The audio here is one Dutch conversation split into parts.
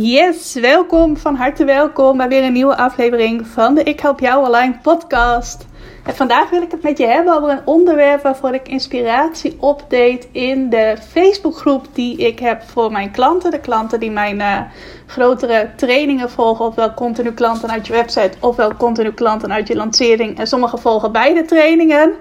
Yes, welkom, van harte welkom bij weer een nieuwe aflevering van de Ik Help Jou Online podcast. En vandaag wil ik het met je hebben over een onderwerp waarvoor ik inspiratie opdeed in de Facebookgroep die ik heb voor mijn klanten. De klanten die mijn uh, grotere trainingen volgen, ofwel continu klanten uit je website, ofwel continu klanten uit je lancering. En sommigen volgen beide trainingen.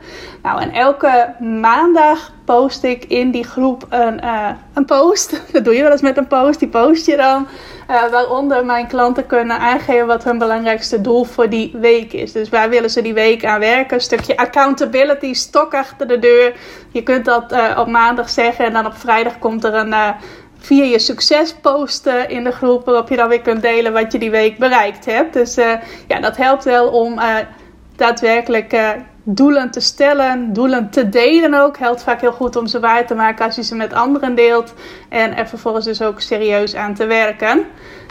Nou, en elke maandag post ik in die groep een, uh, een post. Dat doe je wel eens met een post, die post je dan. Uh, waaronder mijn klanten kunnen aangeven wat hun belangrijkste doel voor die week is. Dus waar willen ze die week aan werken? Een stukje accountability, stok achter de deur. Je kunt dat uh, op maandag zeggen en dan op vrijdag komt er een via je succes posten in de groep, waarop je dan weer kunt delen wat je die week bereikt hebt. Dus uh, ja, dat helpt wel om uh, daadwerkelijk uh, doelen te stellen, doelen te delen ook. Helpt vaak heel goed om ze waar te maken als je ze met anderen deelt. En er vervolgens dus ook serieus aan te werken.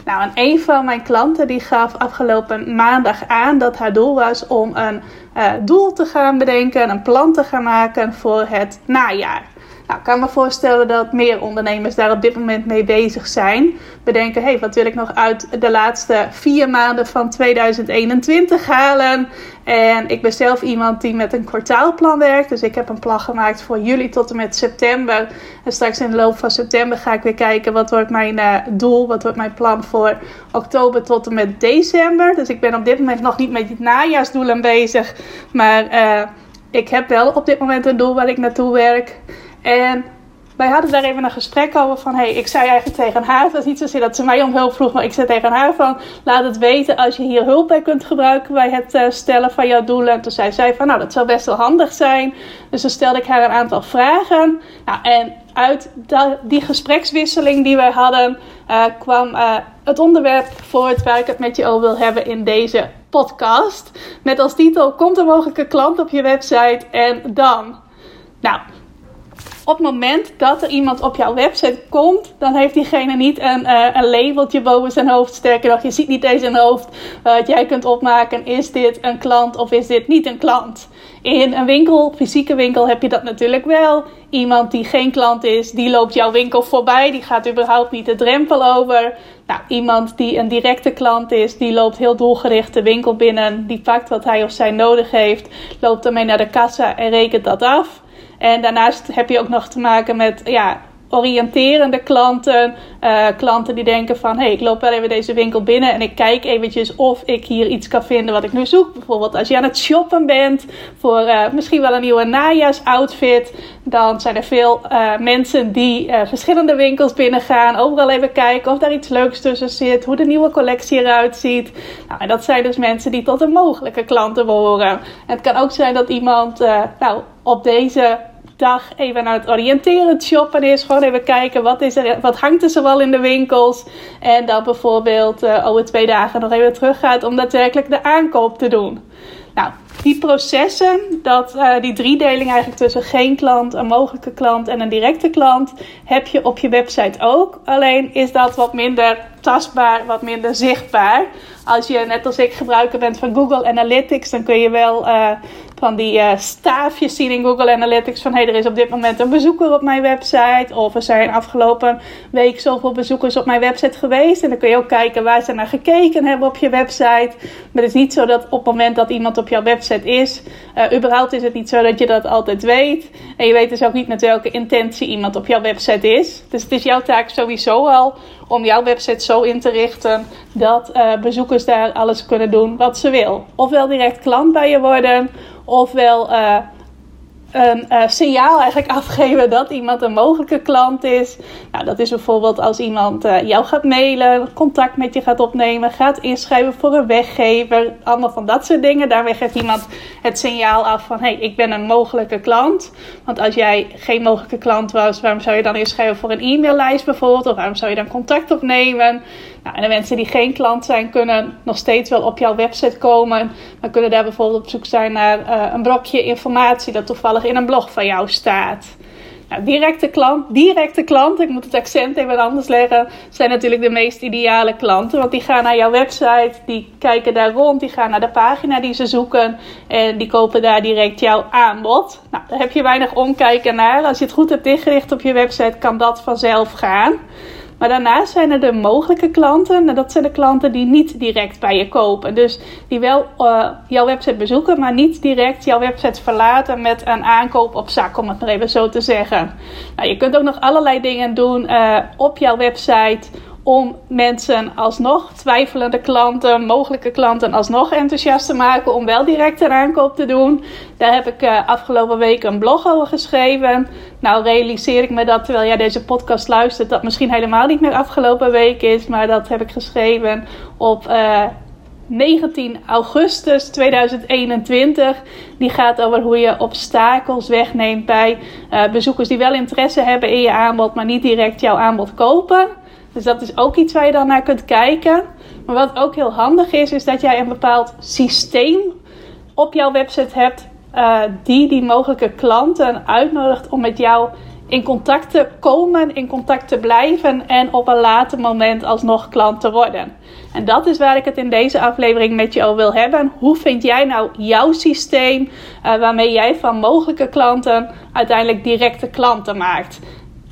Nou, en een van mijn klanten die gaf afgelopen maandag aan dat haar doel was om een doel te gaan bedenken, een plan te gaan maken voor het najaar. Nou, ik kan me voorstellen dat meer ondernemers daar op dit moment mee bezig zijn. Bedenken, hé, hey, wat wil ik nog uit de laatste vier maanden van 2021 halen? En ik ben zelf iemand die met een kwartaalplan werkt. Dus ik heb een plan gemaakt voor juli tot en met september. En straks in de loop van september ga ik weer kijken wat wordt mijn uh, doel, wat wordt mijn plan voor oktober tot en met december. Dus ik ben op dit moment nog niet met het najaarsdoelen bezig. Maar uh, ik heb wel op dit moment een doel waar ik naartoe werk. En wij hadden daar even een gesprek over van, hey, ik zei eigenlijk tegen haar, het was niet zozeer dat ze mij om hulp vroeg, maar ik zei tegen haar van, laat het weten als je hier hulp bij kunt gebruiken bij het uh, stellen van jouw doelen. En toen zei zij van, nou, dat zou best wel handig zijn. Dus toen stelde ik haar een aantal vragen. Nou, en uit die gesprekswisseling die wij hadden, uh, kwam uh, het onderwerp voor het waar ik het met je over wil hebben in deze podcast. Met als titel, komt er mogelijke klant op je website en dan? Nou, op het moment dat er iemand op jouw website komt, dan heeft diegene niet een, uh, een labeltje boven zijn hoofd. Sterker nog, je ziet niet eens een hoofd wat jij kunt opmaken: is dit een klant of is dit niet een klant? In een winkel, fysieke winkel, heb je dat natuurlijk wel. Iemand die geen klant is, die loopt jouw winkel voorbij. Die gaat überhaupt niet de drempel over. Nou, iemand die een directe klant is, die loopt heel doelgericht de winkel binnen. Die pakt wat hij of zij nodig heeft, loopt ermee naar de kassa en rekent dat af. En daarnaast heb je ook nog te maken met ja, oriënterende klanten. Uh, klanten die denken van, hey, ik loop wel even deze winkel binnen en ik kijk eventjes of ik hier iets kan vinden wat ik nu zoek. Bijvoorbeeld als je aan het shoppen bent voor uh, misschien wel een nieuwe najaarsoutfit, dan zijn er veel uh, mensen die verschillende winkels binnengaan, overal even kijken of daar iets leuks tussen zit, hoe de nieuwe collectie eruit ziet. Nou, en dat zijn dus mensen die tot de mogelijke klanten behoren. En het kan ook zijn dat iemand, nou, op deze dag even aan het oriënteren shoppen is. Gewoon even kijken wat, is er, wat hangt er zoal in de winkels. En dan bijvoorbeeld uh, over twee dagen nog even terug gaat om daadwerkelijk de aankoop te doen. Nou, die processen, dat, uh, die driedeling eigenlijk tussen geen klant, een mogelijke klant en een directe klant, heb je op je website ook. Alleen is dat wat minder tastbaar, wat minder zichtbaar. Als je net als ik gebruiker bent van Google Analytics, dan kun je wel uh, van die uh, staafjes zien in Google Analytics van hé, hey, er is op dit moment een bezoeker op mijn website of er zijn afgelopen week zoveel bezoekers op mijn website geweest en dan kun je ook kijken waar ze naar gekeken hebben op je website. Maar het is niet zo dat op het moment dat iemand op jouw website is, uh, überhaupt is het niet zo dat je dat altijd weet en je weet dus ook niet met welke intentie iemand op jouw website is. Dus het is jouw taak sowieso al om jouw website zo in te richten dat uh, bezoekers daar alles kunnen doen wat ze wil. Ofwel direct klant bij je worden, ofwel uh, een uh, signaal eigenlijk afgeven dat iemand een mogelijke klant is. Nou, dat is bijvoorbeeld als iemand uh, jou gaat mailen, contact met je gaat opnemen, gaat inschrijven voor een weggever, allemaal van dat soort dingen. Daarmee geeft iemand het signaal af van hey, ik ben een mogelijke klant. Want als jij geen mogelijke klant was, waarom zou je dan inschrijven voor een e-maillijst bijvoorbeeld? Of waarom zou je dan contact opnemen? Nou, en de mensen die geen klant zijn, kunnen nog steeds wel op jouw website komen. Maar kunnen daar bijvoorbeeld op zoek zijn naar uh, een blokje informatie dat toevallig in een blog van jou staat. Nou, directe klant, directe klant, ik moet het accent even anders leggen, zijn natuurlijk de meest ideale klanten. Want die gaan naar jouw website, die kijken daar rond, die gaan naar de pagina die ze zoeken en die kopen daar direct jouw aanbod. Nou, daar heb je weinig omkijken naar. Als je het goed hebt ingericht op je website, kan dat vanzelf gaan. Maar daarnaast zijn er de mogelijke klanten. En dat zijn de klanten die niet direct bij je kopen. Dus die wel uh, jouw website bezoeken, maar niet direct jouw website verlaten met een aankoop op zak, om het maar even zo te zeggen. Nou, je kunt ook nog allerlei dingen doen uh, op jouw website om mensen alsnog, twijfelende klanten, mogelijke klanten, alsnog enthousiast te maken om wel direct een aankoop te doen. Daar heb ik uh, afgelopen week een blog over geschreven. Nou realiseer ik me dat terwijl jij deze podcast luistert, dat misschien helemaal niet meer afgelopen week is, maar dat heb ik geschreven op. Uh, 19 augustus 2021. Die gaat over hoe je obstakels wegneemt bij uh, bezoekers die wel interesse hebben in je aanbod, maar niet direct jouw aanbod kopen. Dus dat is ook iets waar je dan naar kunt kijken. Maar wat ook heel handig is, is dat jij een bepaald systeem op jouw website hebt. Uh, die die mogelijke klanten uitnodigt om met jou in contact te komen, in contact te blijven en op een later moment alsnog klant te worden. En dat is waar ik het in deze aflevering met je wil hebben. Hoe vind jij nou jouw systeem uh, waarmee jij van mogelijke klanten uiteindelijk directe klanten maakt?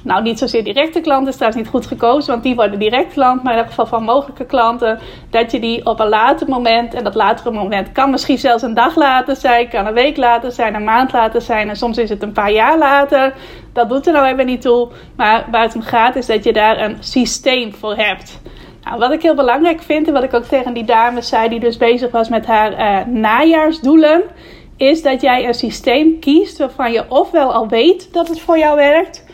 Nou, niet zozeer directe klanten is trouwens niet goed gekozen, want die worden direct klant. Maar in ieder geval van mogelijke klanten, dat je die op een later moment, en dat latere moment kan misschien zelfs een dag later zijn, kan een week later zijn, een maand later zijn en soms is het een paar jaar later. Dat doet er nou even niet toe. Maar waar het om gaat is dat je daar een systeem voor hebt. Nou, wat ik heel belangrijk vind en wat ik ook tegen die dame zei die dus bezig was met haar uh, najaarsdoelen, is dat jij een systeem kiest waarvan je ofwel al weet dat het voor jou werkt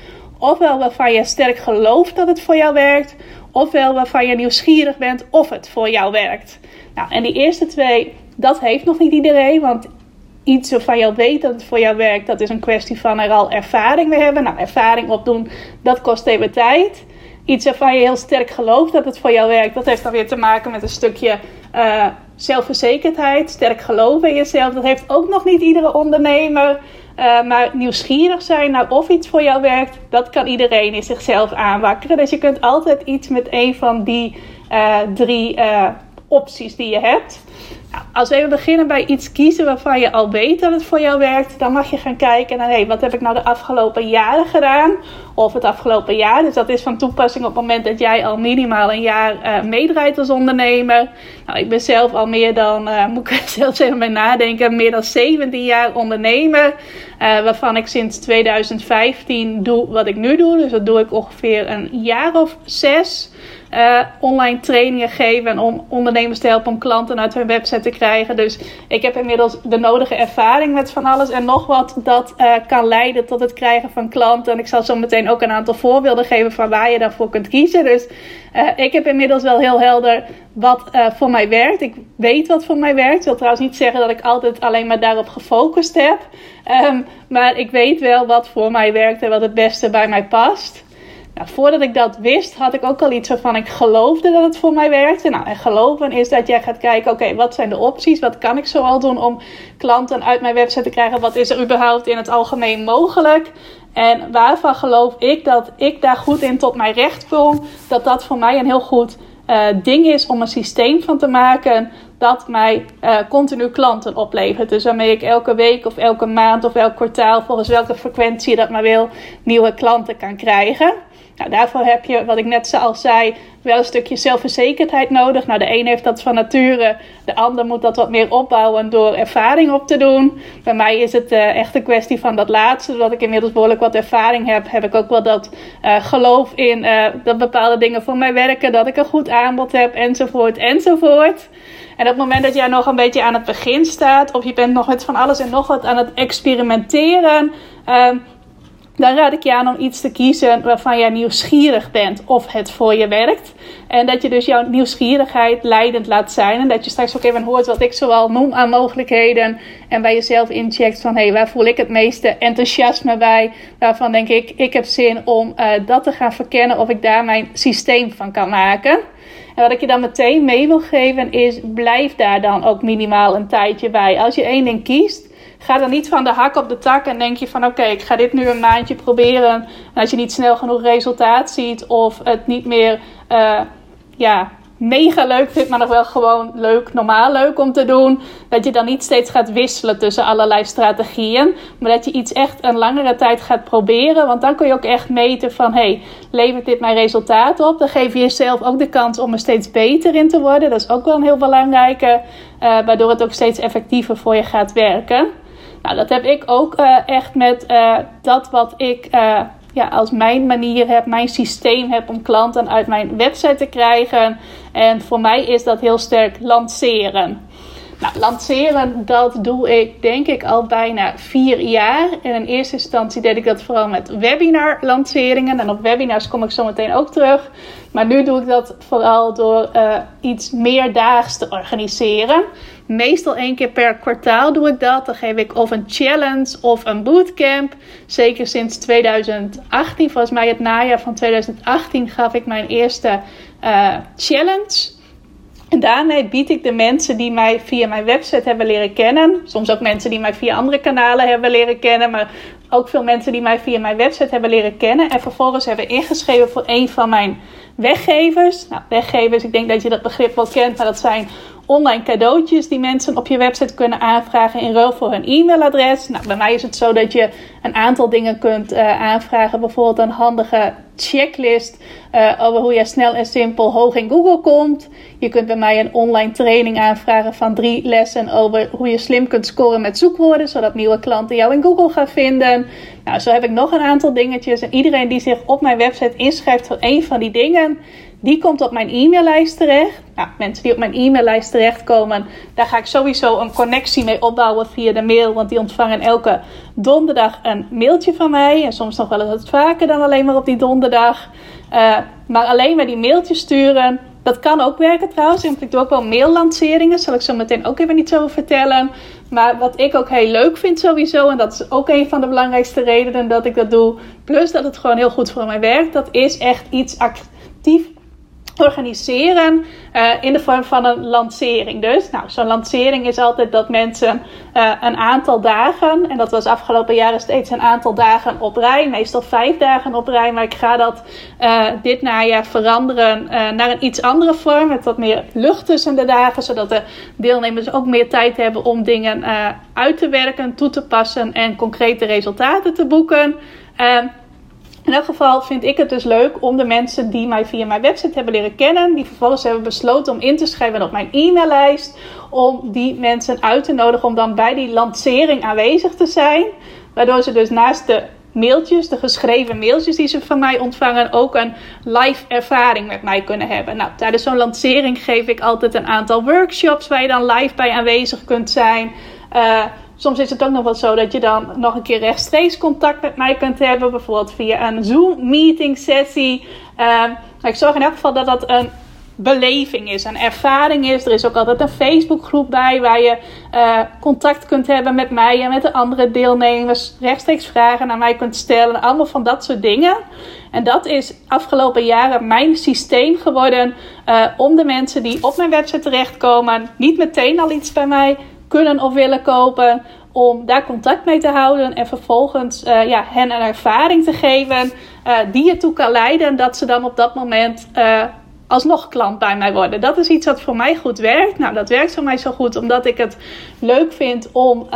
Ofwel waarvan je sterk gelooft dat het voor jou werkt, ofwel waarvan je nieuwsgierig bent of het voor jou werkt. Nou, en die eerste twee, dat heeft nog niet iedereen, want iets waarvan je weet dat het voor jou werkt, dat is een kwestie van er al ervaring mee hebben. Nou, ervaring opdoen, dat kost even tijd. Iets waarvan je heel sterk gelooft dat het voor jou werkt, dat heeft dan weer te maken met een stukje uh, zelfverzekerdheid, sterk geloven in jezelf. Dat heeft ook nog niet iedere ondernemer. Uh, maar nieuwsgierig zijn naar of iets voor jou werkt, dat kan iedereen in zichzelf aanwakkeren. Dus je kunt altijd iets met een van die uh, drie uh, opties die je hebt. Als we even beginnen bij iets kiezen waarvan je al weet dat het voor jou werkt, dan mag je gaan kijken naar hey, wat heb ik nou de afgelopen jaren gedaan? Of het afgelopen jaar. Dus dat is van toepassing op het moment dat jij al minimaal een jaar uh, meedraait als ondernemer. Nou, ik ben zelf al meer dan, uh, moet ik zelfs even bij nadenken, meer dan 17 jaar ondernemer. Uh, waarvan ik sinds 2015 doe wat ik nu doe. Dus dat doe ik ongeveer een jaar of zes uh, online trainingen geven om ondernemers te helpen om klanten uit hun website te krijgen. Dus ik heb inmiddels de nodige ervaring met van alles en nog wat dat uh, kan leiden tot het krijgen van klanten. En ik zal zo meteen ook een aantal voorbeelden geven van waar je daarvoor kunt kiezen. Dus uh, ik heb inmiddels wel heel helder wat voor mij werkt. Ik weet wat voor mij werkt. Ik wil trouwens niet zeggen dat ik altijd alleen maar daarop gefocust heb. Um, maar ik weet wel wat voor mij werkt en wat het beste bij mij past. Nou, voordat ik dat wist, had ik ook al iets waarvan ik geloofde dat het voor mij werkte. Nou, en geloven is dat jij gaat kijken, oké, wat zijn de opties? Wat kan ik zoal doen om klanten uit mijn website te krijgen? Wat is er überhaupt in het algemeen mogelijk? En waarvan geloof ik dat ik daar goed in tot mijn recht kom? Dat dat voor mij een heel goed uh, ding is om een systeem van te maken dat mij uh, continu klanten oplevert. Dus waarmee ik elke week of elke maand of elk kwartaal, volgens welke frequentie dat maar wil, nieuwe klanten kan krijgen. Nou, daarvoor heb je, wat ik net al zei, wel een stukje zelfverzekerdheid nodig. Nou, de een heeft dat van nature, de ander moet dat wat meer opbouwen door ervaring op te doen. Bij mij is het uh, echt een kwestie van dat laatste. Doordat ik inmiddels behoorlijk wat ervaring heb, heb ik ook wel dat uh, geloof in uh, dat bepaalde dingen voor mij werken, dat ik een goed aanbod heb, enzovoort, enzovoort. En op het moment dat jij nog een beetje aan het begin staat, of je bent nog met van alles en nog wat aan het experimenteren, ehm, dan raad ik je aan om iets te kiezen waarvan jij nieuwsgierig bent of het voor je werkt. En dat je dus jouw nieuwsgierigheid leidend laat zijn. En dat je straks ook even hoort wat ik zoal noem aan mogelijkheden. En bij jezelf incheckt van hé, hey, waar voel ik het meeste enthousiasme bij? Waarvan denk ik, ik heb zin om uh, dat te gaan verkennen of ik daar mijn systeem van kan maken. En wat ik je dan meteen mee wil geven is, blijf daar dan ook minimaal een tijdje bij. Als je één ding kiest, ga dan niet van de hak op de tak en denk je van oké, ik ga dit nu een maandje proberen. En als je niet snel genoeg resultaat ziet of het niet meer uh, ja, mega leuk vindt, maar nog wel gewoon leuk, normaal leuk om te doen. Dat je dan niet steeds gaat wisselen tussen allerlei strategieën. Maar dat je iets echt een langere tijd gaat proberen. Want dan kun je ook echt meten van, hey, levert dit mijn resultaat op? Dan geef je jezelf ook de kans om er steeds beter in te worden. Dat is ook wel een heel belangrijke, uh, waardoor het ook steeds effectiever voor je gaat werken. Nou, dat heb ik ook uh, echt met uh, dat wat ik uh, ja, als mijn manier heb, mijn systeem heb om klanten uit mijn website te krijgen. En voor mij is dat heel sterk lanceren. Nou, lanceren, dat doe ik denk ik al bijna vier jaar. En in eerste instantie deed ik dat vooral met webinar lanceringen. En op webinars kom ik zo meteen ook terug. Maar nu doe ik dat vooral door uh, iets meerdaags te organiseren. Meestal één keer per kwartaal doe ik dat. Dan geef ik of een challenge of een bootcamp. Zeker sinds 2018, volgens mij het najaar van 2018, gaf ik mijn eerste uh, challenge. En daarmee bied ik de mensen die mij via mijn website hebben leren kennen, soms ook mensen die mij via andere kanalen hebben leren kennen, maar ook veel mensen die mij via mijn website hebben leren kennen en vervolgens hebben ingeschreven voor een van mijn weggevers. Nou, weggevers, ik denk dat je dat begrip wel kent, maar dat zijn online cadeautjes die mensen op je website kunnen aanvragen in ruil voor hun e-mailadres. Nou, bij mij is het zo dat je een aantal dingen kunt uh, aanvragen. Bijvoorbeeld een handige checklist uh, over hoe je snel en simpel hoog in Google komt. Je kunt bij mij een online training aanvragen van drie lessen over hoe je slim kunt scoren met zoekwoorden, zodat nieuwe klanten jou in Google gaan vinden. Nou, zo heb ik nog een aantal dingetjes. En iedereen die zich op mijn website inschrijft voor een van die dingen, die komt op mijn e-maillijst terecht. Nou, mensen die op mijn e-maillijst terechtkomen, daar ga ik sowieso een connectie mee opbouwen via de mail. Want die ontvangen elke donderdag een mailtje van mij. En soms nog wel eens wat vaker dan alleen maar op die donderdag. Uh, maar alleen maar die mailtjes sturen, dat kan ook werken trouwens. Ik doe ook wel maillanceringen. Zal ik zo meteen ook even iets over vertellen. Maar wat ik ook heel leuk vind sowieso. En dat is ook een van de belangrijkste redenen dat ik dat doe. Plus dat het gewoon heel goed voor mij werkt. Dat is echt iets actief organiseren uh, in de vorm van een lancering. Dus, nou, zo'n lancering is altijd dat mensen uh, een aantal dagen, en dat was afgelopen jaren steeds een aantal dagen op rij, meestal vijf dagen op rij, maar ik ga dat uh, dit najaar veranderen naar een iets andere vorm, met wat meer lucht tussen de dagen, zodat de deelnemers ook meer tijd hebben om dingen uit te werken, toe te passen en concrete resultaten te boeken. In elk geval vind ik het dus leuk om de mensen die mij via mijn website hebben leren kennen, die vervolgens hebben besloten om in te schrijven op mijn e-maillijst, om die mensen uit te nodigen om dan bij die lancering aanwezig te zijn. Waardoor ze dus naast de mailtjes, de geschreven mailtjes die ze van mij ontvangen, ook een live ervaring met mij kunnen hebben. Nou, tijdens zo'n lancering geef ik altijd een aantal workshops waar je dan live bij aanwezig kunt zijn. Uh, Soms is het ook nog wel zo dat je dan nog een keer rechtstreeks contact met mij kunt hebben. Bijvoorbeeld via een Zoom-meeting sessie. Uh, ik zorg in elk geval dat dat een beleving is, een ervaring is. Er is ook altijd een Facebookgroep bij waar je uh, contact kunt hebben met mij en met de andere deelnemers. Rechtstreeks vragen naar mij kunt stellen. Allemaal van dat soort dingen. En dat is afgelopen jaren mijn systeem geworden uh, om de mensen die op mijn website terechtkomen, niet meteen al iets bij mij kunnen of willen kopen. Om daar contact mee te houden en vervolgens uh, ja, hen een ervaring te geven uh, die ertoe kan leiden dat ze dan op dat moment uh, alsnog klant bij mij worden. Dat is iets wat voor mij goed werkt. Nou, dat werkt voor mij zo goed omdat ik het leuk vind om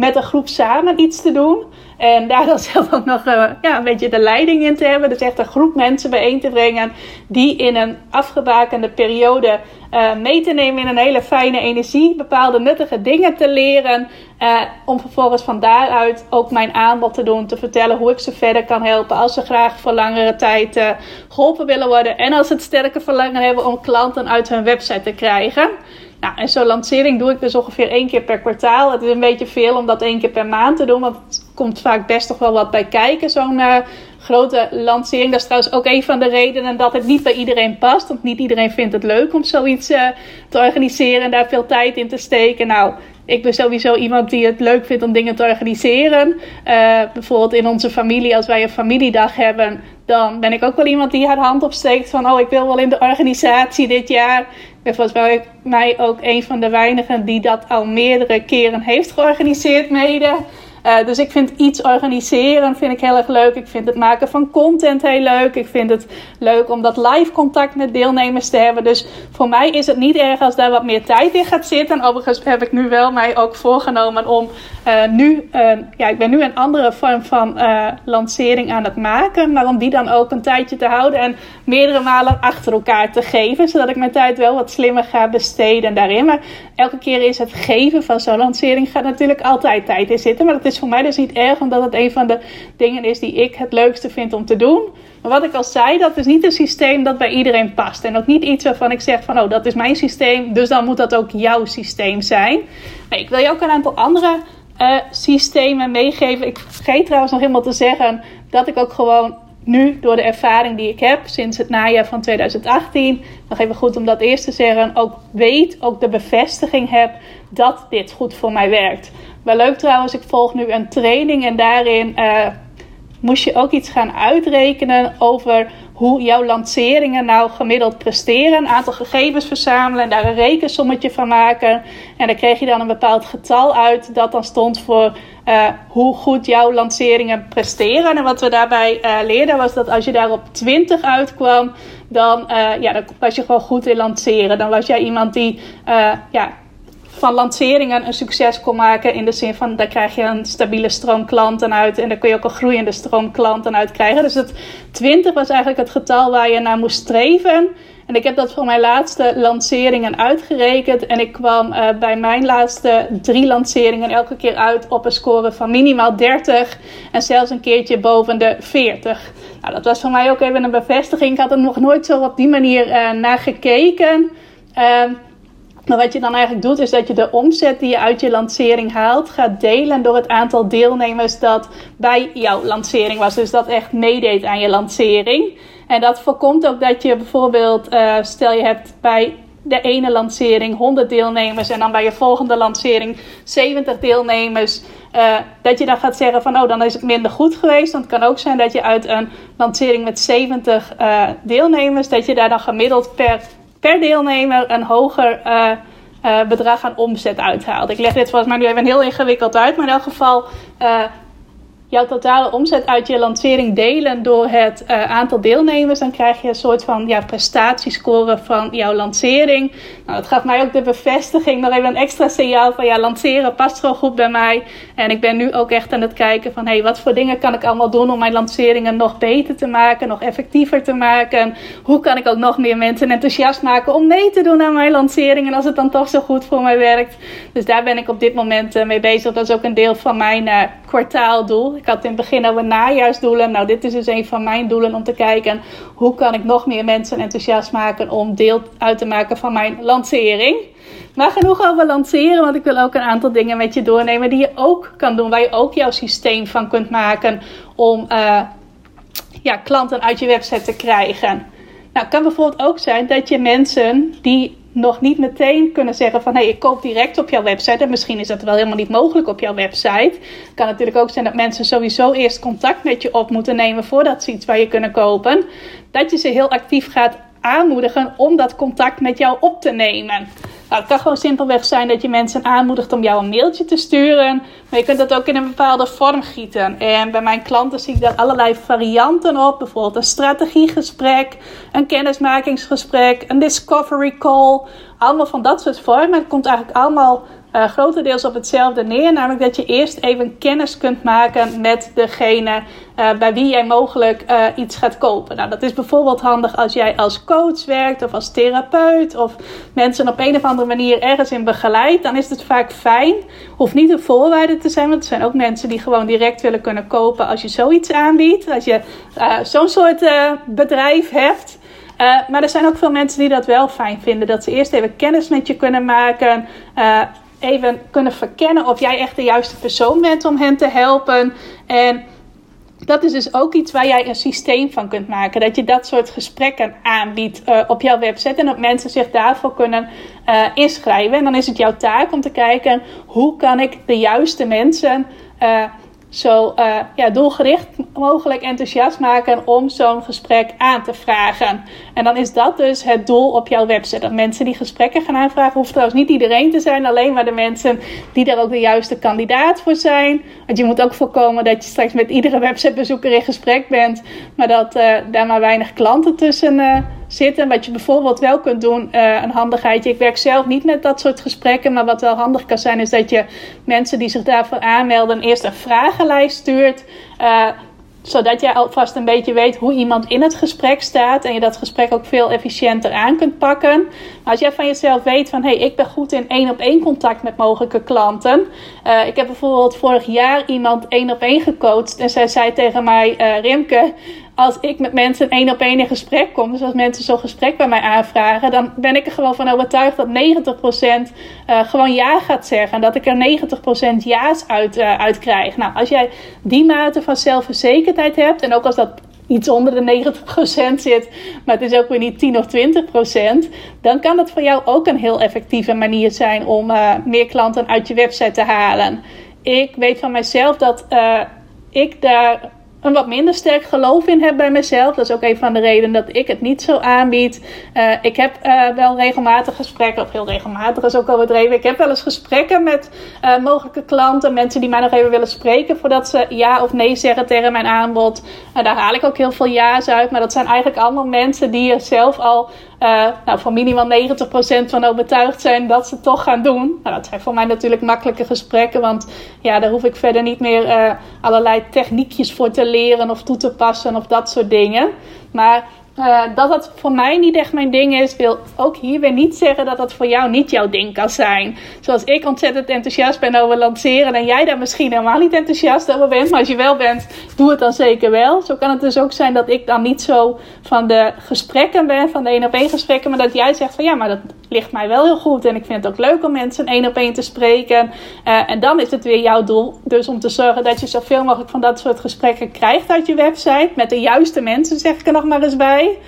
met een groep samen iets te doen. En daar dan zelf ook nog uh, ja, een beetje de leiding in te hebben. Dus echt een groep mensen bijeen te brengen. Die in een afgebakende periode uh, mee te nemen in een hele fijne energie. Bepaalde nuttige dingen te leren. Uh, om vervolgens van daaruit ook mijn aanbod te doen. Te vertellen hoe ik ze verder kan helpen. Als ze graag voor langere tijd geholpen willen worden. En als ze het sterke verlangen hebben om klanten uit hun website te krijgen. Nou, en zo'n lancering doe ik dus ongeveer één keer per kwartaal. Het is een beetje veel om dat één keer per maand te doen, want het komt vaak best toch wel wat bij kijken, zo'n uh, grote lancering. Dat is trouwens ook een van de redenen dat het niet bij iedereen past, want niet iedereen vindt het leuk om zoiets uh, te organiseren en daar veel tijd in te steken. Nou, ik ben sowieso iemand die het leuk vindt om dingen te organiseren. Uh, bijvoorbeeld in onze familie, als wij een familiedag hebben, dan ben ik ook wel iemand die haar hand opsteekt van, oh, ik wil wel in de organisatie dit jaar. Ik ben volgens mij ook een van de weinigen die dat al meerdere keren heeft georganiseerd mede. Uh, dus ik vind iets organiseren vind ik heel erg leuk. Ik vind het maken van content heel leuk. Ik vind het leuk om dat live contact met deelnemers te hebben. Dus voor mij is het niet erg als daar wat meer tijd in gaat zitten. Overigens heb ik nu wel mij ook voorgenomen om uh, nu, uh, ja, ik ben nu een andere vorm van lancering aan het maken. Maar om die dan ook een tijdje te houden en meerdere malen achter elkaar te geven. Zodat ik mijn tijd wel wat slimmer ga besteden daarin. Maar elke keer is het geven van zo'n lancering gaat natuurlijk altijd tijd in zitten. Maar is voor mij dus niet erg, omdat het een van de dingen is die ik het leukste vind om te doen. Maar wat ik al zei, dat is niet een systeem dat bij iedereen past. En ook niet iets waarvan ik zeg van, oh, dat is mijn systeem, dus dan moet dat ook jouw systeem zijn. Nee, ik wil je ook een aantal andere uh, systemen meegeven. Ik vergeet trouwens nog helemaal te zeggen dat ik ook gewoon nu door de ervaring die ik heb sinds het najaar van 2018, nog even goed om dat eerst te zeggen, ook weet, ook de bevestiging heb dat dit goed voor mij werkt. Wel leuk trouwens, ik volg nu een training en daarin uh, moest je ook iets gaan uitrekenen over hoe jouw lanceringen nou gemiddeld presteren. Een aantal gegevens verzamelen en daar een rekensommetje van maken. En dan kreeg je dan een bepaald getal uit dat dan stond voor uh, hoe goed jouw lanceringen presteren. En wat we daarbij uh, leerden was dat als je daar op 20 uitkwam, dan, uh, ja, dan was je gewoon goed in lanceren. Dan was jij iemand die ja, van lanceringen een succes kon maken. In de zin van, daar krijg je een stabiele stroom klanten uit. En daar kun je ook een groeiende stroom klanten uit krijgen. Dus het 20 was eigenlijk het getal waar je naar moest streven. En ik heb dat voor mijn laatste lanceringen uitgerekend. En ik kwam uh, bij mijn laatste drie lanceringen elke keer uit op een score van minimaal 30. En zelfs een keertje boven de 40. Nou, dat was voor mij ook even een bevestiging. Ik had er nog nooit zo op die manier uh, naar gekeken. Uh, maar wat je dan eigenlijk doet, is dat je de omzet die je uit je lancering haalt, gaat delen door het aantal deelnemers dat bij jouw lancering was. Dus dat echt meedeed aan je lancering. En dat voorkomt ook dat je bijvoorbeeld, uh, stel je hebt bij de ene lancering 100 deelnemers en dan bij je volgende lancering 70 deelnemers. Uh, dat je dan gaat zeggen van oh, dan is het minder goed geweest. Want het kan ook zijn dat je uit een lancering met 70 uh, eh, deelnemers, dat je daar dan gemiddeld per per deelnemer een hoger uh, uh, bedrag aan omzet uithaalt. Ik leg dit volgens mij nu even heel ingewikkeld uit, maar in elk geval uh, jouw totale omzet uit je lancering delen door het uh, aantal deelnemers. Dan krijg je een soort van ja, prestatiescore van jouw lancering. Nou, dat gaf mij ook de bevestiging, nog even een extra signaal van ja, lanceren past gewoon goed bij mij. En ik ben nu ook echt aan het kijken van hey, wat voor dingen kan ik allemaal doen om mijn lanceringen nog beter te maken, nog effectiever te maken. Hoe kan ik ook nog meer mensen enthousiast maken om mee te doen aan mijn lanceringen als het dan toch zo goed voor mij werkt. Dus daar ben ik op dit moment uh, mee bezig. Dat is ook een deel van mijn uh, kwartaaldoel. Ik had in het begin over najaarsdoelen. Nou, dit is dus een van mijn doelen om te kijken hoe kan ik nog meer mensen enthousiast maken om deel uit te maken van mijn lancering. Maar genoeg over lanceren, want ik wil ook een aantal dingen met je doornemen die je ook kan doen, waar je ook jouw systeem van kunt maken om uh, ja, klanten uit je website te krijgen. Nou, het kan bijvoorbeeld ook zijn dat je mensen die nog niet meteen kunnen zeggen van hé, hey, ik koop direct op jouw website. En misschien is dat wel helemaal niet mogelijk op jouw website. Het kan natuurlijk ook zijn dat mensen sowieso eerst contact met je op moeten nemen voordat ze iets waar je kunnen kopen. Dat je ze heel actief gaat aanmoedigen om dat contact met jou op te nemen. Nou, het kan gewoon simpelweg zijn dat je mensen aanmoedigt om jou een mailtje te sturen. Maar je kunt dat ook in een bepaalde vorm gieten. En bij mijn klanten zie ik daar allerlei varianten op. Bijvoorbeeld een strategiegesprek, een kennismakingsgesprek, een discovery call. Allemaal van dat soort vormen. Het komt eigenlijk allemaal uh, grotendeels op hetzelfde neer. Namelijk dat je eerst even kennis kunt maken met degene uh, bij wie jij mogelijk uh, iets gaat kopen. Nou, dat is bijvoorbeeld handig als jij als coach werkt of als therapeut of mensen op een of andere manier ergens in begeleidt. Dan is het vaak fijn. Hoeft niet een voorwaarde te zijn, want er zijn ook mensen die gewoon direct willen kunnen kopen als je zoiets aanbiedt. Als je zo'n soort bedrijf hebt. Maar er zijn ook veel mensen die dat wel fijn vinden. Dat ze eerst even kennis met je kunnen maken. Even kunnen verkennen of jij echt de juiste persoon bent om hen te helpen. En dat is dus ook iets waar jij een systeem van kunt maken. Dat je dat soort gesprekken aanbiedt uh, op jouw website. En dat mensen zich daarvoor kunnen uh, inschrijven. En dan is het jouw taak om te kijken hoe kan ik de juiste mensen uh, zo uh, ja, doelgericht mogelijk enthousiast maken om zo'n gesprek aan te vragen. En dan is dat dus het doel op jouw website. Dat mensen die gesprekken gaan aanvragen, hoeft trouwens niet iedereen te zijn, alleen maar de mensen die daar ook de juiste kandidaat voor zijn. Want je moet ook voorkomen dat je straks met iedere websitebezoeker in gesprek bent, maar dat uh, daar maar weinig klanten tussen uh, zitten. Wat je bijvoorbeeld wel kunt doen, uh, een handigheidje. Ik werk zelf niet met dat soort gesprekken, maar wat wel handig kan zijn, is dat je mensen die zich daarvoor aanmelden eerst een vragenlijst stuurt. Uh, zodat jij alvast een beetje weet hoe iemand in het gesprek staat. En je dat gesprek ook veel efficiënter aan kunt pakken. Maar als jij van jezelf weet van hé, hey, ik ben goed in één op één contact met mogelijke klanten. Uh, ik heb bijvoorbeeld vorig jaar iemand één op één gecoacht. En zij zei tegen mij, uh, Rimke, als ik met mensen één op één in gesprek kom, dus als mensen zo'n gesprek bij mij aanvragen, dan ben ik er gewoon van overtuigd dat 90% uh, eh, gewoon ja gaat zeggen. En dat ik er 90% ja's uit, uh, krijg. Nou, als jij die mate van zelfverzekerdheid hebt, en ook als dat iets onder de 90% zit, maar het is ook weer niet 10 of 20%, dan kan dat voor jou ook een heel effectieve manier zijn om uh, meer klanten uit je website te halen. Ik weet van mezelf dat ik daar een wat minder sterk geloof in heb bij mezelf. Dat is ook een van de redenen dat ik het niet zo aanbied. Uh, ik heb uh, wel regelmatig gesprekken, of heel regelmatig is ook al bedreven. Ik heb wel eens gesprekken met uh, mogelijke klanten, mensen die mij nog even willen spreken voordat ze ja of nee zeggen tegen mijn aanbod. daar haal ik ook heel veel ja's uit, maar dat zijn eigenlijk allemaal mensen die er zelf al uh, nou, van minimaal 90% van overtuigd zijn dat ze toch gaan doen. Nou, dat zijn voor mij natuurlijk makkelijke gesprekken, want ja, daar hoef ik verder niet meer uh, allerlei techniekjes voor te leren of toe te passen of dat soort dingen. Maar uh, dat dat voor mij niet echt mijn ding is, wil ook hier weer niet zeggen dat dat voor jou niet jouw ding kan zijn. Zoals ik ontzettend enthousiast ben over lanceren en jij daar misschien helemaal niet enthousiast over bent, maar als je wel bent, doe het dan zeker wel. Zo kan het dus ook zijn dat ik dan niet zo van de gesprekken ben, van de één op één gesprekken, maar dat jij zegt van ja, maar dat ligt mij wel heel goed en ik vind het ook leuk om mensen één op één te spreken. Uh, en dan is het weer jouw doel, dus om te zorgen dat je zoveel mogelijk van dat soort gesprekken krijgt uit je website met de juiste mensen, zeg ik er nog maar eens bij.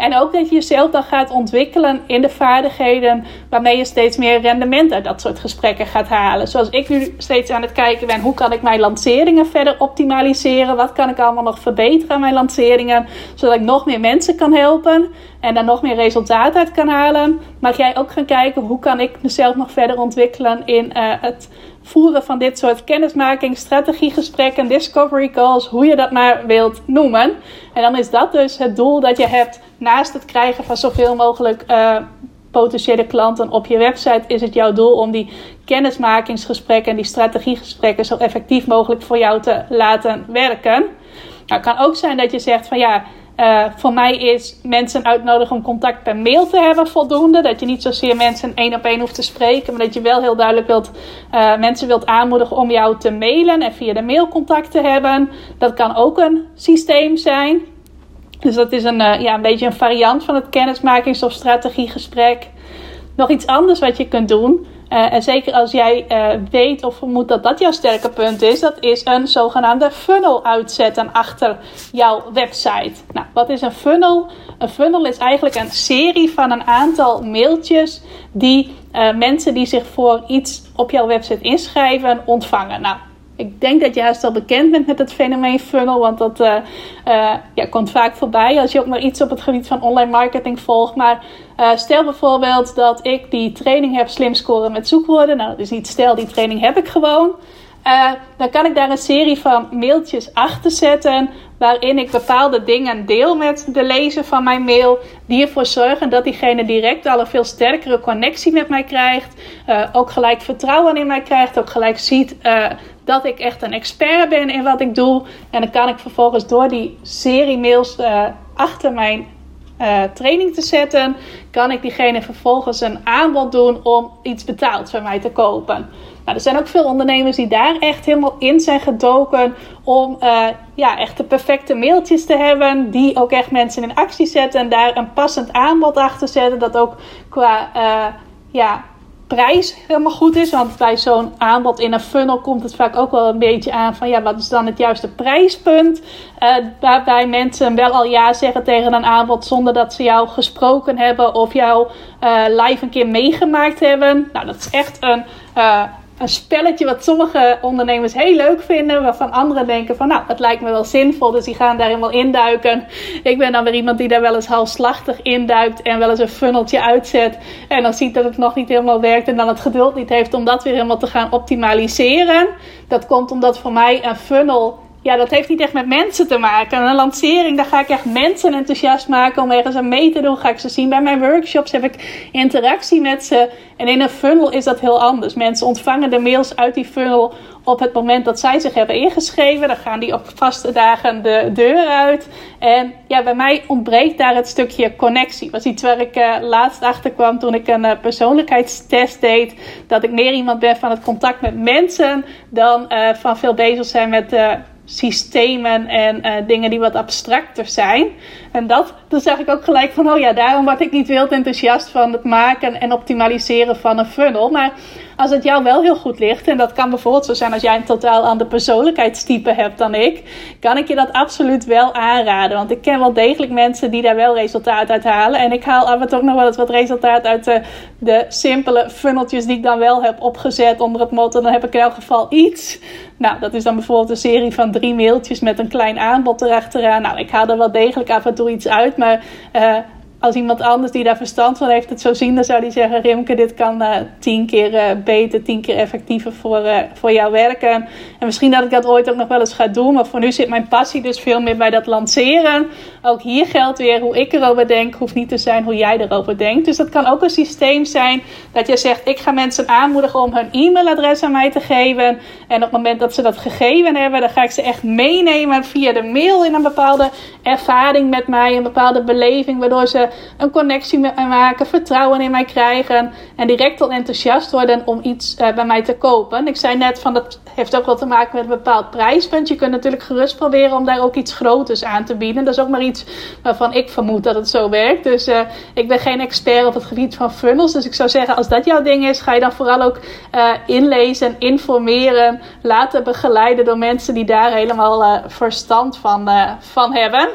En ook dat je jezelf dan gaat ontwikkelen in de vaardigheden waarmee je steeds meer rendement uit dat soort gesprekken gaat halen. Zoals ik nu steeds aan het kijken ben, hoe kan ik mijn lanceringen verder optimaliseren? Wat kan ik allemaal nog verbeteren aan mijn lanceringen? Zodat ik nog meer mensen kan helpen en daar nog meer resultaat uit kan halen. Mag jij ook gaan kijken, hoe kan ik mezelf nog verder ontwikkelen in uh, het voeren van dit soort kennismaking, strategiegesprekken, discovery calls, hoe je dat maar wilt noemen. En dan is dat dus het doel dat je hebt naast het krijgen van zoveel mogelijk uh, potentiële klanten op je website, is het jouw doel om die kennismakingsgesprekken en die strategiegesprekken zo effectief mogelijk voor jou te laten werken. Nou, het kan ook zijn dat je zegt van ja, uh, voor mij is mensen uitnodigen om contact per mail te hebben voldoende. Dat je niet zozeer mensen één op één hoeft te spreken, maar dat je wel heel duidelijk wilt, uh, mensen wilt aanmoedigen om jou te mailen en via de mail contact te hebben. Dat kan ook een systeem zijn. Dus dat is een, uh, ja, een beetje een variant van het kennismakings- of strategiegesprek. Nog iets anders wat je kunt doen uh, en zeker als jij uh, weet of vermoedt dat dat jouw sterke punt is, dat is een zogenaamde funnel uitzetten achter jouw website. Nou, wat is een funnel? Een funnel is eigenlijk een serie van een aantal mailtjes die uh, mensen die zich voor iets op jouw website inschrijven ontvangen. Nou, ik denk dat je juist al bekend bent met het fenomeen funnel, want dat uh, uh, ja, komt vaak voorbij als je ook maar iets op het gebied van online marketing volgt. Maar uh, stel bijvoorbeeld dat ik die training heb slim scoren met zoekwoorden. Nou, dat is niet stel, die training heb ik gewoon. dan kan ik daar een serie van mailtjes achter zetten. Waarin ik bepaalde dingen deel met de lezer van mijn mail. Die ervoor zorgen dat diegene direct al een veel sterkere connectie met mij krijgt. Ook gelijk vertrouwen in mij krijgt. Ook gelijk ziet dat ik echt een expert ben in wat ik doe. En dan kan ik vervolgens door die serie mails achter mijn uh, training te zetten, kan ik diegene vervolgens een aanbod doen om iets betaald van mij te kopen. Nou, er zijn ook veel ondernemers die daar echt helemaal in zijn gedoken om uh, ja, echt de perfecte mailtjes te hebben, die ook echt mensen in actie zetten en daar een passend aanbod achter zetten, dat ook qua ja, prijs helemaal goed is. Want bij zo'n aanbod in een funnel komt het vaak ook wel een beetje aan van ja, wat is dan het juiste prijspunt? Uh, waarbij mensen wel al ja zeggen tegen een aanbod zonder dat ze jou gesproken hebben of jou uh, live een keer meegemaakt hebben. Nou, dat is echt een. Uh, een spelletje wat sommige ondernemers heel leuk vinden. Waarvan anderen denken van nou, het lijkt me wel zinvol. Dus die gaan daar helemaal induiken. Ik ben dan weer iemand die daar wel eens halfslachtig induikt. En wel eens een funneltje uitzet. En dan ziet dat het nog niet helemaal werkt. En dan het geduld niet heeft om dat weer helemaal te gaan optimaliseren. Dat komt omdat voor mij een funnel ja, dat heeft niet echt met mensen te maken. Een lancering, daar ga ik echt mensen enthousiast maken om ergens aan mee te doen. Ga ik ze zien bij mijn workshops, heb ik interactie met ze. En in een funnel is dat heel anders. Mensen ontvangen de mails uit die funnel op het moment dat zij zich hebben ingeschreven. Dan gaan die op vaste dagen de deur uit. En ja, bij mij ontbreekt daar het stukje connectie. Dat was iets waar ik uh, laatst achter kwam toen ik een uh, persoonlijkheidstest deed. Dat ik meer iemand ben van het contact met mensen dan uh, van veel bezig zijn met systemen en uh, dingen die wat abstracter zijn. En dat, dan zeg ik ook gelijk van, oh ja, daarom word ik niet wild enthousiast van het maken en optimaliseren van een funnel. Maar als het jou wel heel goed ligt, en dat kan bijvoorbeeld zo zijn als jij een totaal ander persoonlijkheidstype hebt dan ik, kan ik je dat absoluut wel aanraden. Want ik ken wel degelijk mensen die daar wel resultaat uit halen. En ik haal af en toe ook nog wel eens wat resultaat uit de, de simpele funneltjes die ik dan wel heb opgezet onder het motto, dan heb ik in elk geval iets. Nou, dat is dan bijvoorbeeld een serie van drie mailtjes met een klein aanbod erachteraan. Nou, ik haal er wel degelijk af en toe iets uit, maar uh, als iemand anders die daar verstand van heeft het zo zien, dan zou die zeggen: Rimke, dit kan uh, tien keer uh, beter, tien keer effectiever voor, uh, voor jou werken. En misschien dat ik dat ooit ook nog wel eens ga doen, maar voor nu zit mijn passie dus veel meer bij dat lanceren. Ook hier geldt weer hoe ik erover denk, hoeft niet te zijn hoe jij erover denkt. Dus dat kan ook een systeem zijn dat je zegt: Ik ga mensen aanmoedigen om hun e-mailadres aan mij te geven. En op het moment dat ze dat gegeven hebben, dan ga ik ze echt meenemen via de mail in een bepaalde ervaring met mij, een bepaalde beleving, waardoor ze een connectie met mij maken, vertrouwen in mij krijgen en direct al enthousiast worden om iets uh, bij mij te kopen. Ik zei net van dat heeft ook wel te maken met een bepaald prijspunt. Je kunt natuurlijk gerust proberen om daar ook iets groters aan te bieden. Dat is ook maar iets waarvan ik vermoed dat het zo werkt. Dus uh, ik ben geen expert op het gebied van funnels. Dus ik zou zeggen, als dat jouw ding is, ga je dan vooral ook inlezen, informeren, laten begeleiden door mensen die daar helemaal verstand van, van hebben.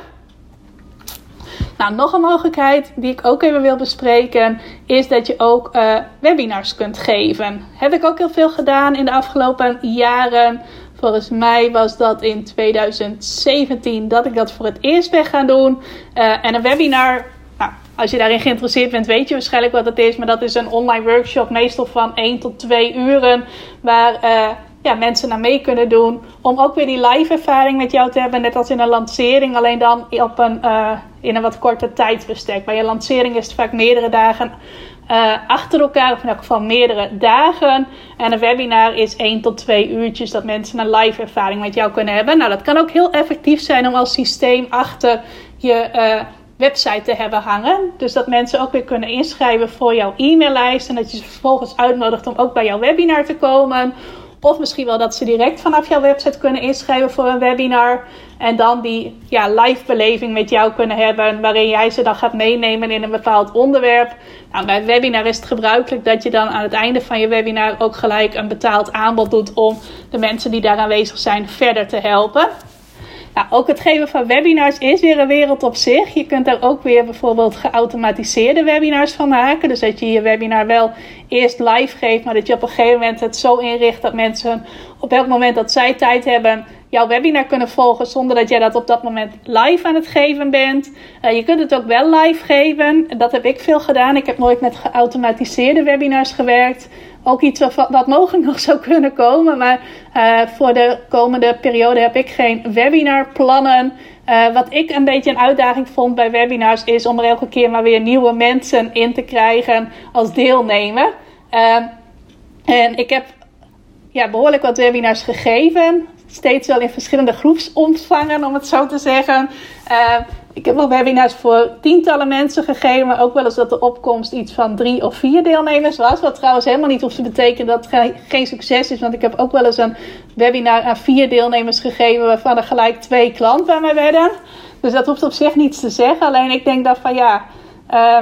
Nou, nog een mogelijkheid die ik ook even wil bespreken, is dat je ook uh, webinars kunt geven. Heb ik ook heel veel gedaan in de afgelopen jaren. Volgens mij was dat in 2017 dat ik dat voor het eerst ben gaan doen. Uh, en een webinar, nou, als je daarin geïnteresseerd bent, weet je waarschijnlijk wat het is. Maar dat is een online workshop, meestal van 1 tot 2 uren. Waar uh, ja, mensen naar mee kunnen doen. Om ook weer die live ervaring met jou te hebben. Net als in een lancering. Alleen dan op een, uh, in een wat korter tijdsbestek. Bij je lancering is het vaak meerdere dagen uh, achter elkaar. Of in elk geval meerdere dagen. En een webinar is 1 tot 2 uurtjes. Dat mensen een live ervaring met jou kunnen hebben. Nou, dat kan ook heel effectief zijn om als systeem achter je... Uh, website te hebben hangen. Dus dat mensen ook weer kunnen inschrijven voor jouw e-maillijst. En dat je ze vervolgens uitnodigt om ook bij jouw webinar te komen. Of misschien wel dat ze direct vanaf jouw website kunnen inschrijven voor een webinar. En dan die ja, live beleving met jou kunnen hebben. Waarin jij ze dan gaat meenemen in een bepaald onderwerp. Nou, bij een webinar is het gebruikelijk dat je dan aan het einde van je webinar ook gelijk een betaald aanbod doet. Om de mensen die daar aanwezig zijn verder te helpen. Nou, ook het geven van webinars is weer een wereld op zich. Je kunt daar ook weer bijvoorbeeld geautomatiseerde webinars van maken. Dus dat je je webinar wel eerst live geeft, maar dat je op een gegeven moment het zo inricht dat mensen op elk moment dat zij tijd hebben jouw webinar kunnen volgen zonder dat jij dat op dat moment live aan het geven bent. Uh, je kunt het ook wel live geven. Dat heb ik veel gedaan. Ik heb nooit met geautomatiseerde webinars gewerkt. Ook iets wat, mogelijk nog zou kunnen komen. Maar uh, voor de komende periode heb ik geen webinarplannen. Uh, wat ik een beetje een uitdaging vond bij webinars is om er elke keer maar weer nieuwe mensen in te krijgen als deelnemer. Uh, en ik heb ja, behoorlijk wat webinars gegeven. Steeds wel in verschillende groepsontvangen, om het zo te zeggen. Ik heb wel webinars voor tientallen mensen gegeven, maar ook wel eens dat de opkomst iets van drie of vier deelnemers was. Wat trouwens helemaal niet hoeft te betekenen dat het geen succes is, want ik heb ook wel eens een webinar aan vier deelnemers gegeven, waarvan er gelijk twee klanten bij mij werden. Dus dat hoeft op zich niets te zeggen. Alleen ik denk dat van ja. Uh,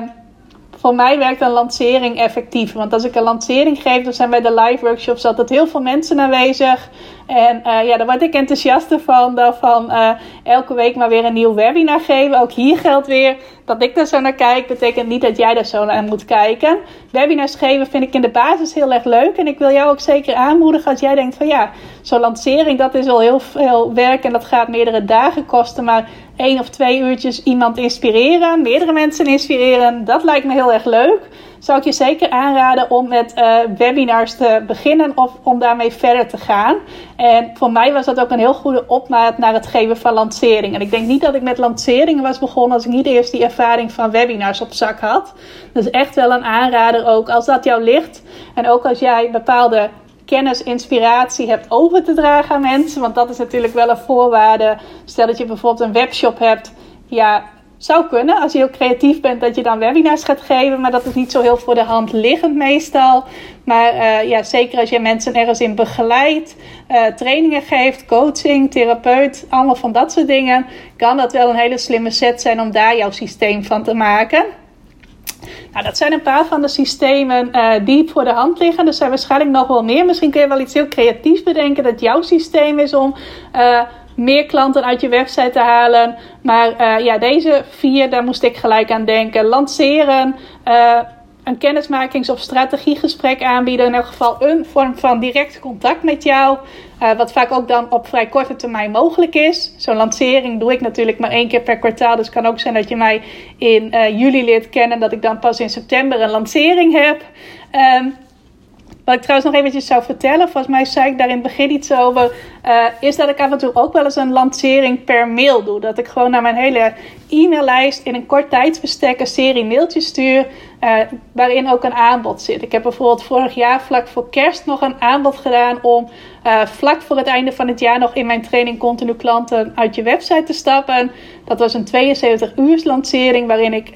voor mij werkt een lancering effectief. Want als ik een lancering geef, dan zijn bij de live workshops altijd heel veel mensen aanwezig. En uh, ja, daar word ik enthousiaster van. Dan van uh, elke week maar weer een nieuw webinar geven. Ook hier geldt weer dat ik daar zo naar kijk. Betekent niet dat jij daar zo naar moet kijken. Webinars geven vind ik in de basis heel erg leuk. En ik wil jou ook zeker aanmoedigen als jij denkt van ja, zo'n lancering dat is al heel veel werk. En dat gaat meerdere dagen kosten. Maar één of twee uurtjes iemand inspireren. Meerdere mensen inspireren. Dat lijkt me heel erg leuk zou ik je zeker aanraden om met uh, webinars te beginnen of om daarmee verder te gaan. En voor mij was dat ook een heel goede opmaat naar het geven van lanceringen. En ik denk niet dat ik met lanceringen was begonnen als ik niet eerst die ervaring van webinars op zak had. Dus echt wel een aanrader ook als dat jou ligt. En ook als jij bepaalde kennis, inspiratie hebt over te dragen aan mensen. Want dat is natuurlijk wel een voorwaarde. Stel dat je bijvoorbeeld een webshop hebt. Ja, zou kunnen als je heel creatief bent dat je dan webinars gaat geven, maar dat is niet zo heel voor de hand liggend meestal. Maar uh, ja, zeker als je mensen ergens in begeleidt, uh, trainingen geeft, coaching, therapeut, allemaal van dat soort dingen, kan dat wel een hele slimme set zijn om daar jouw systeem van te maken. Nou, dat zijn een paar van de systemen uh, die voor de hand liggen. Er zijn waarschijnlijk nog wel meer. Misschien kun je wel iets heel creatiefs bedenken dat jouw systeem is om meer klanten uit je website te halen. Maar uh, ja, deze vier, daar moest ik gelijk aan denken. Lanceren, uh, een kennismakings- of strategiegesprek aanbieden. In elk geval een vorm van direct contact met jou. Uh, wat vaak ook dan op vrij korte termijn mogelijk is. Zo'n lancering doe ik natuurlijk maar één keer per kwartaal. Dus het kan ook zijn dat je mij in juli leert kennen. Dat ik dan pas in september een lancering heb. Um, wat ik trouwens nog eventjes zou vertellen, volgens mij zei ik daar in het begin iets over, uh, is dat ik af en toe ook wel eens een lancering per mail doe. Dat ik gewoon naar mijn hele e-maillijst in een kort tijdsbestek een serie mailtjes stuur, uh, waarin ook een aanbod zit. Ik heb bijvoorbeeld vorig jaar vlak voor kerst nog een aanbod gedaan om uh, vlak voor het einde van het jaar nog in mijn training continu klanten uit je website te stappen. Dat was een 72 uur lancering waarin ik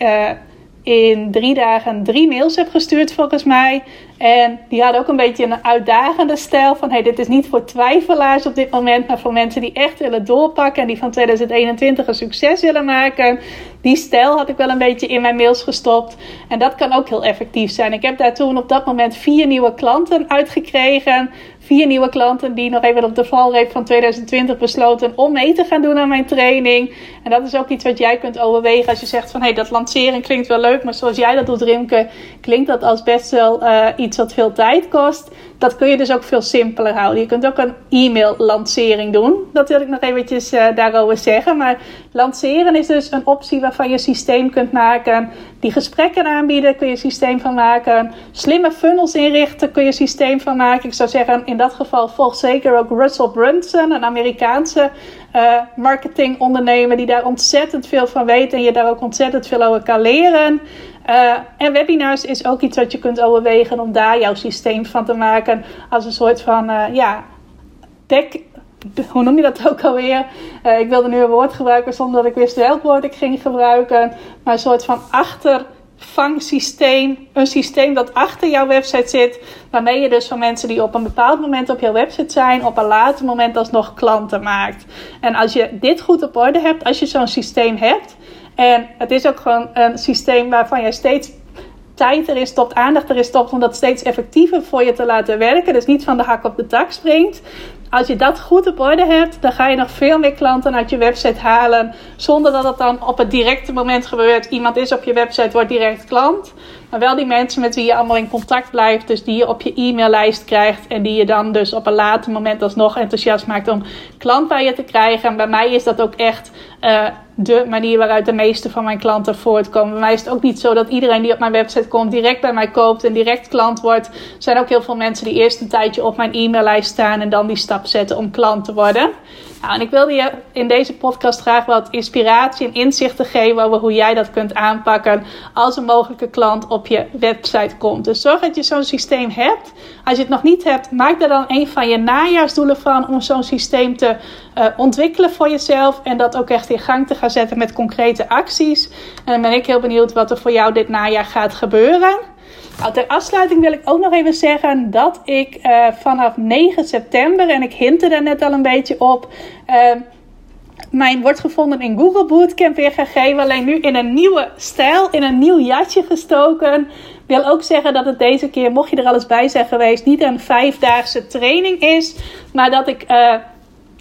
in drie dagen drie mails heb gestuurd volgens mij. En die hadden ook een beetje een uitdagende stijl van hey, dit is niet voor twijfelaars op dit moment, maar voor mensen die echt willen doorpakken en die van 2021 een succes willen maken. Die stijl had ik wel een beetje in mijn mails gestopt. En dat kan ook heel effectief zijn. Ik heb daar toen op dat moment vier nieuwe klanten uitgekregen vier nieuwe klanten die nog even op de valreep van 2020 besloten om mee te gaan doen aan mijn training. En dat is ook iets wat jij kunt overwegen als je zegt van hé, hey, dat lanceren klinkt wel leuk, maar zoals jij dat doet, Rimke, klinkt dat als best wel uh, iets wat veel tijd kost. Dat kun je dus ook veel simpeler houden. Je kunt ook een e-mail lancering doen. Dat wil ik nog eventjes uh, daarover zeggen. Maar lanceren is dus een optie waarvan je systeem kunt maken. Die gesprekken aanbieden, kun je systeem van maken. Slimme funnels inrichten, kun je systeem van maken. Ik zou zeggen, in dat geval volg zeker ook Russell Brunson, een Amerikaanse uh, marketingondernemer die daar ontzettend veel van weet en je daar ook ontzettend veel over kan leren. Uh, en webinars is ook iets wat je kunt overwegen om daar jouw systeem van te maken als een soort van uh, ja, tech hoe noem je dat ook alweer? Uh, ik wilde nu een woord gebruiken zonder dat ik wist welk woord ik ging gebruiken. Maar een soort van achtervangsysteem. Een systeem dat achter jouw website zit. Waarmee je dus van mensen die op een bepaald moment op jouw website zijn, op een later moment alsnog klanten maakt. En als je dit goed op orde hebt, als je zo'n systeem hebt. En het is ook gewoon een systeem waarvan je steeds tijd erin stopt, aandacht erin stopt om dat steeds effectiever voor je te laten werken. Dus niet van de hak op de tak springt. Als je dat goed op orde hebt, dan ga je nog veel meer klanten uit je website halen. Zonder dat het dan op het directe moment gebeurt. Iemand is op je website, wordt direct klant. Maar wel die mensen met wie je allemaal in contact blijft. Dus die je op je e-maillijst krijgt. En die je dan dus op een later moment alsnog enthousiast maakt om klant bij je te krijgen. En bij mij is dat ook echt uh, de manier waaruit de meeste van mijn klanten voortkomen. Bij mij is het ook niet zo dat iedereen die op mijn website komt direct bij mij koopt en direct klant wordt. Er zijn ook heel veel mensen die eerst een tijdje op mijn e-maillijst staan en dan die stap zetten om klant te worden. Nou, en ik wilde je in deze podcast graag wat inspiratie en inzichten geven over hoe jij dat kunt aanpakken als een mogelijke klant op je website komt. Dus zorg dat je zo'n systeem hebt. Als je het nog niet hebt, maak er dan een van je najaarsdoelen van om zo'n systeem te uh, ontwikkelen voor jezelf en dat ook echt in gang te gaan zetten met concrete acties. En dan ben ik heel benieuwd wat er voor jou dit najaar gaat gebeuren. Ter afsluiting wil ik ook nog even zeggen dat ik uh, vanaf 9 september, en ik hintte daar net al een beetje op, uh, mijn wordt gevonden in Google Bootcamp weer ga geven. Alleen nu in een nieuwe stijl, in een nieuw jasje gestoken. Wil ook zeggen dat het deze keer, mocht je er alles bij zijn geweest, niet een vijfdaagse training is. Maar dat ik uh,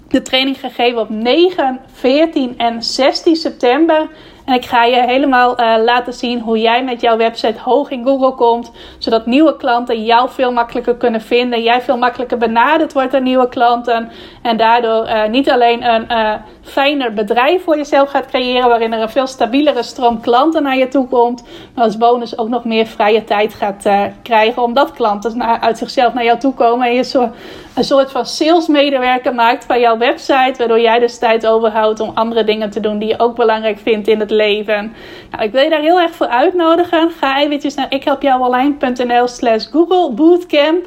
de training ga geven op 9, 14 en 16 september. En ik ga je helemaal uh, laten zien hoe jij met jouw website hoog in Google komt. Zodat nieuwe klanten jou veel makkelijker kunnen vinden. Jij veel makkelijker benaderd wordt door nieuwe klanten. En daardoor uh, niet alleen een uh, fijner bedrijf voor jezelf gaat creëren. Waarin er een veel stabielere stroom klanten naar je toe komt. Maar als bonus ook nog meer vrije tijd gaat krijgen. Omdat klanten naar, uit zichzelf naar jou toe komen. En je zo, een soort van salesmedewerker maakt van jouw website. Waardoor jij dus tijd overhoudt om andere dingen te doen die je ook belangrijk vindt in het leven. Nou, ik wil je daar heel erg voor uitnodigen. Ga eventjes naar ikhelpjouonline.nl slash Google Bootcamp.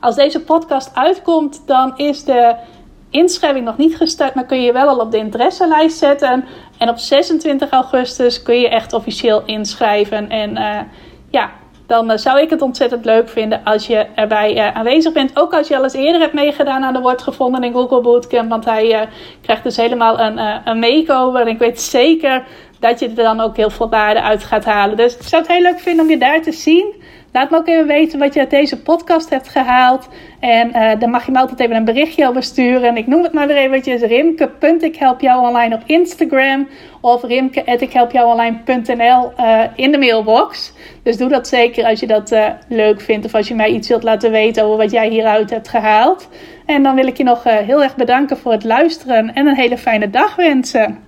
Als deze podcast uitkomt, dan is de inschrijving nog niet gestart, maar kun je wel al op de interesselijst zetten. En op 26 augustus kun je echt officieel inschrijven. En uh, ja, dan uh, zou ik het ontzettend leuk vinden als je erbij uh, aanwezig bent. Ook als je al eens eerder hebt meegedaan aan de Wordt Gevonden in Google Bootcamp. Want hij uh, krijgt dus helemaal een, een. En ik weet zeker dat je er dan ook heel veel waarde uit gaat halen. Dus ik zou het heel leuk vinden om je daar te zien. Laat me ook even weten wat je uit deze podcast hebt gehaald. En uh, dan mag je me altijd even een berichtje over sturen. Ik noem het maar weer eventjes rimke.ikhelpjouonline op Instagram. Of rimke.ikhelpjouonline.nl uh, in de mailbox. Dus doe dat zeker als je dat uh, leuk vindt. Of als je mij iets wilt laten weten over wat jij hieruit hebt gehaald. En dan wil ik je nog heel erg bedanken voor het luisteren. En een hele fijne dag wensen.